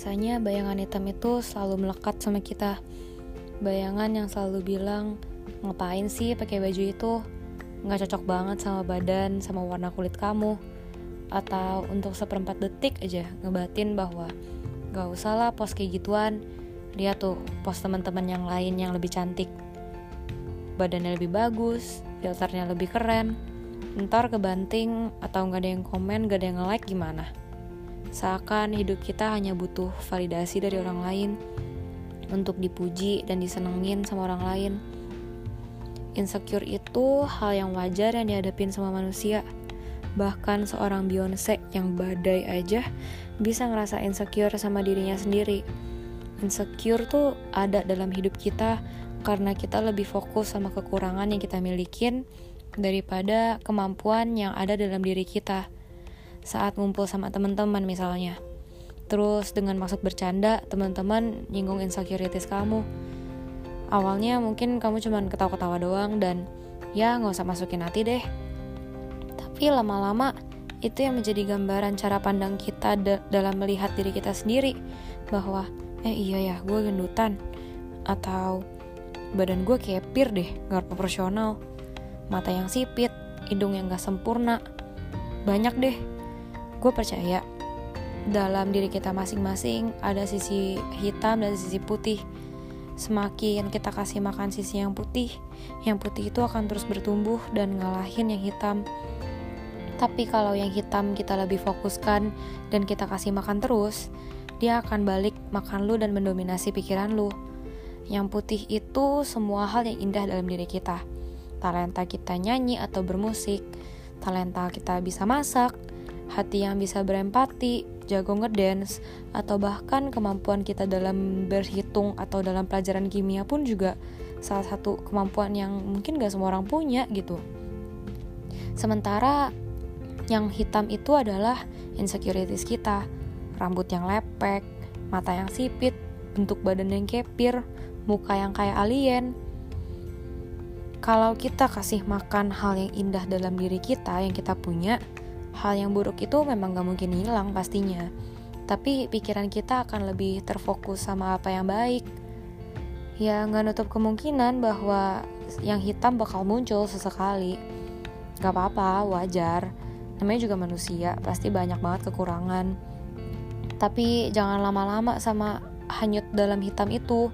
Rasanya bayangan hitam itu selalu melekat sama kita. Bayangan yang selalu bilang, ngapain sih pakai baju itu? Nggak cocok banget sama badan, sama warna kulit kamu. Atau untuk seperempat detik aja ngebatin bahwa gak usah lah pos kayak gituan. Lihat tuh pos teman-teman yang lain yang lebih cantik. Badannya lebih bagus, filternya lebih keren. Ntar kebanting atau nggak ada yang komen, gak ada yang nge-like gimana? Seakan hidup kita hanya butuh validasi dari orang lain untuk dipuji dan disenengin sama orang lain. Insecure itu hal yang wajar yang dihadapin sama manusia. Bahkan seorang Beyonce yang badai aja bisa ngerasa insecure sama dirinya sendiri. Insecure tuh ada dalam hidup kita karena kita lebih fokus sama kekurangan yang kita milikin daripada kemampuan yang ada dalam diri kita saat ngumpul sama teman-teman misalnya. Terus dengan maksud bercanda, teman-teman nyinggung insecurities kamu. Awalnya mungkin kamu cuma ketawa-ketawa doang dan ya nggak usah masukin hati deh. Tapi lama-lama itu yang menjadi gambaran cara pandang kita dalam melihat diri kita sendiri bahwa eh iya ya gue gendutan atau badan gue kepir deh gak proporsional mata yang sipit hidung yang gak sempurna banyak deh gue percaya dalam diri kita masing-masing ada sisi hitam dan sisi putih. Semakin kita kasih makan sisi yang putih, yang putih itu akan terus bertumbuh dan ngalahin yang hitam. Tapi kalau yang hitam kita lebih fokuskan dan kita kasih makan terus, dia akan balik makan lu dan mendominasi pikiran lu. Yang putih itu semua hal yang indah dalam diri kita. Talenta kita nyanyi atau bermusik, talenta kita bisa masak, hati yang bisa berempati, jago ngedance, atau bahkan kemampuan kita dalam berhitung atau dalam pelajaran kimia pun juga salah satu kemampuan yang mungkin gak semua orang punya gitu. Sementara yang hitam itu adalah insecurities kita, rambut yang lepek, mata yang sipit, bentuk badan yang kepir, muka yang kayak alien. Kalau kita kasih makan hal yang indah dalam diri kita yang kita punya, hal yang buruk itu memang gak mungkin hilang pastinya. Tapi pikiran kita akan lebih terfokus sama apa yang baik. Ya nggak nutup kemungkinan bahwa yang hitam bakal muncul sesekali. Gak apa-apa wajar. Namanya juga manusia pasti banyak banget kekurangan. Tapi jangan lama-lama sama hanyut dalam hitam itu.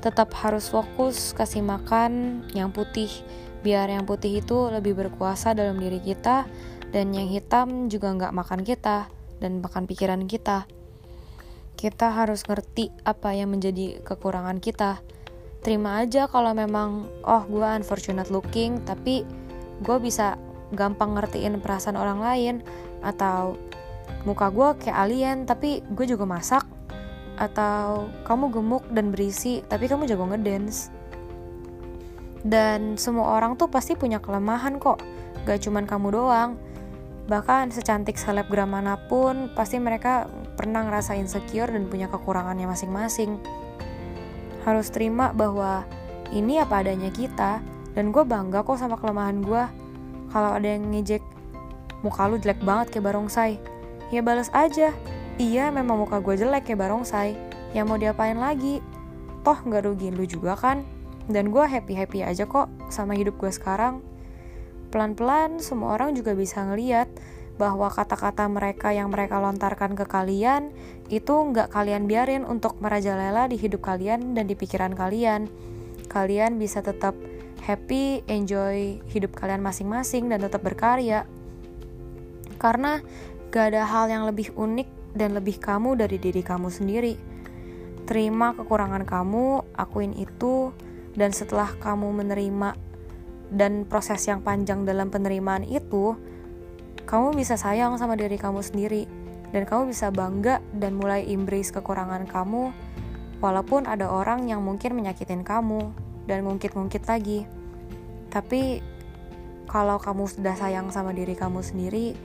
Tetap harus fokus kasih makan yang putih. Biar yang putih itu lebih berkuasa dalam diri kita dan yang hitam juga nggak makan kita dan makan pikiran kita. Kita harus ngerti apa yang menjadi kekurangan kita. Terima aja kalau memang, oh gue unfortunate looking, tapi gue bisa gampang ngertiin perasaan orang lain, atau muka gue kayak alien, tapi gue juga masak, atau kamu gemuk dan berisi, tapi kamu jago ngedance. Dan semua orang tuh pasti punya kelemahan kok, gak cuman kamu doang Bahkan secantik selebgram mana pun, pasti mereka pernah ngerasa insecure dan punya kekurangannya masing-masing. Harus terima bahwa ini apa adanya kita, dan gue bangga kok sama kelemahan gue. Kalau ada yang ngejek, muka lu jelek banget kayak barongsai. Ya balas aja, iya memang muka gue jelek kayak barongsai. Ya mau diapain lagi? Toh gak rugiin lu juga kan? Dan gue happy-happy aja kok sama hidup gue sekarang pelan-pelan semua orang juga bisa ngeliat bahwa kata-kata mereka yang mereka lontarkan ke kalian itu nggak kalian biarin untuk merajalela di hidup kalian dan di pikiran kalian. Kalian bisa tetap happy, enjoy hidup kalian masing-masing dan tetap berkarya. Karena gak ada hal yang lebih unik dan lebih kamu dari diri kamu sendiri. Terima kekurangan kamu, akuin itu, dan setelah kamu menerima dan proses yang panjang dalam penerimaan itu, kamu bisa sayang sama diri kamu sendiri dan kamu bisa bangga dan mulai embrace kekurangan kamu walaupun ada orang yang mungkin menyakitin kamu dan ngungkit-ngungkit lagi. Tapi kalau kamu sudah sayang sama diri kamu sendiri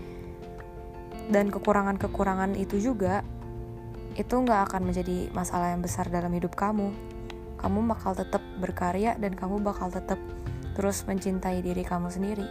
dan kekurangan-kekurangan itu juga itu nggak akan menjadi masalah yang besar dalam hidup kamu. Kamu bakal tetap berkarya dan kamu bakal tetap terus mencintai diri kamu sendiri.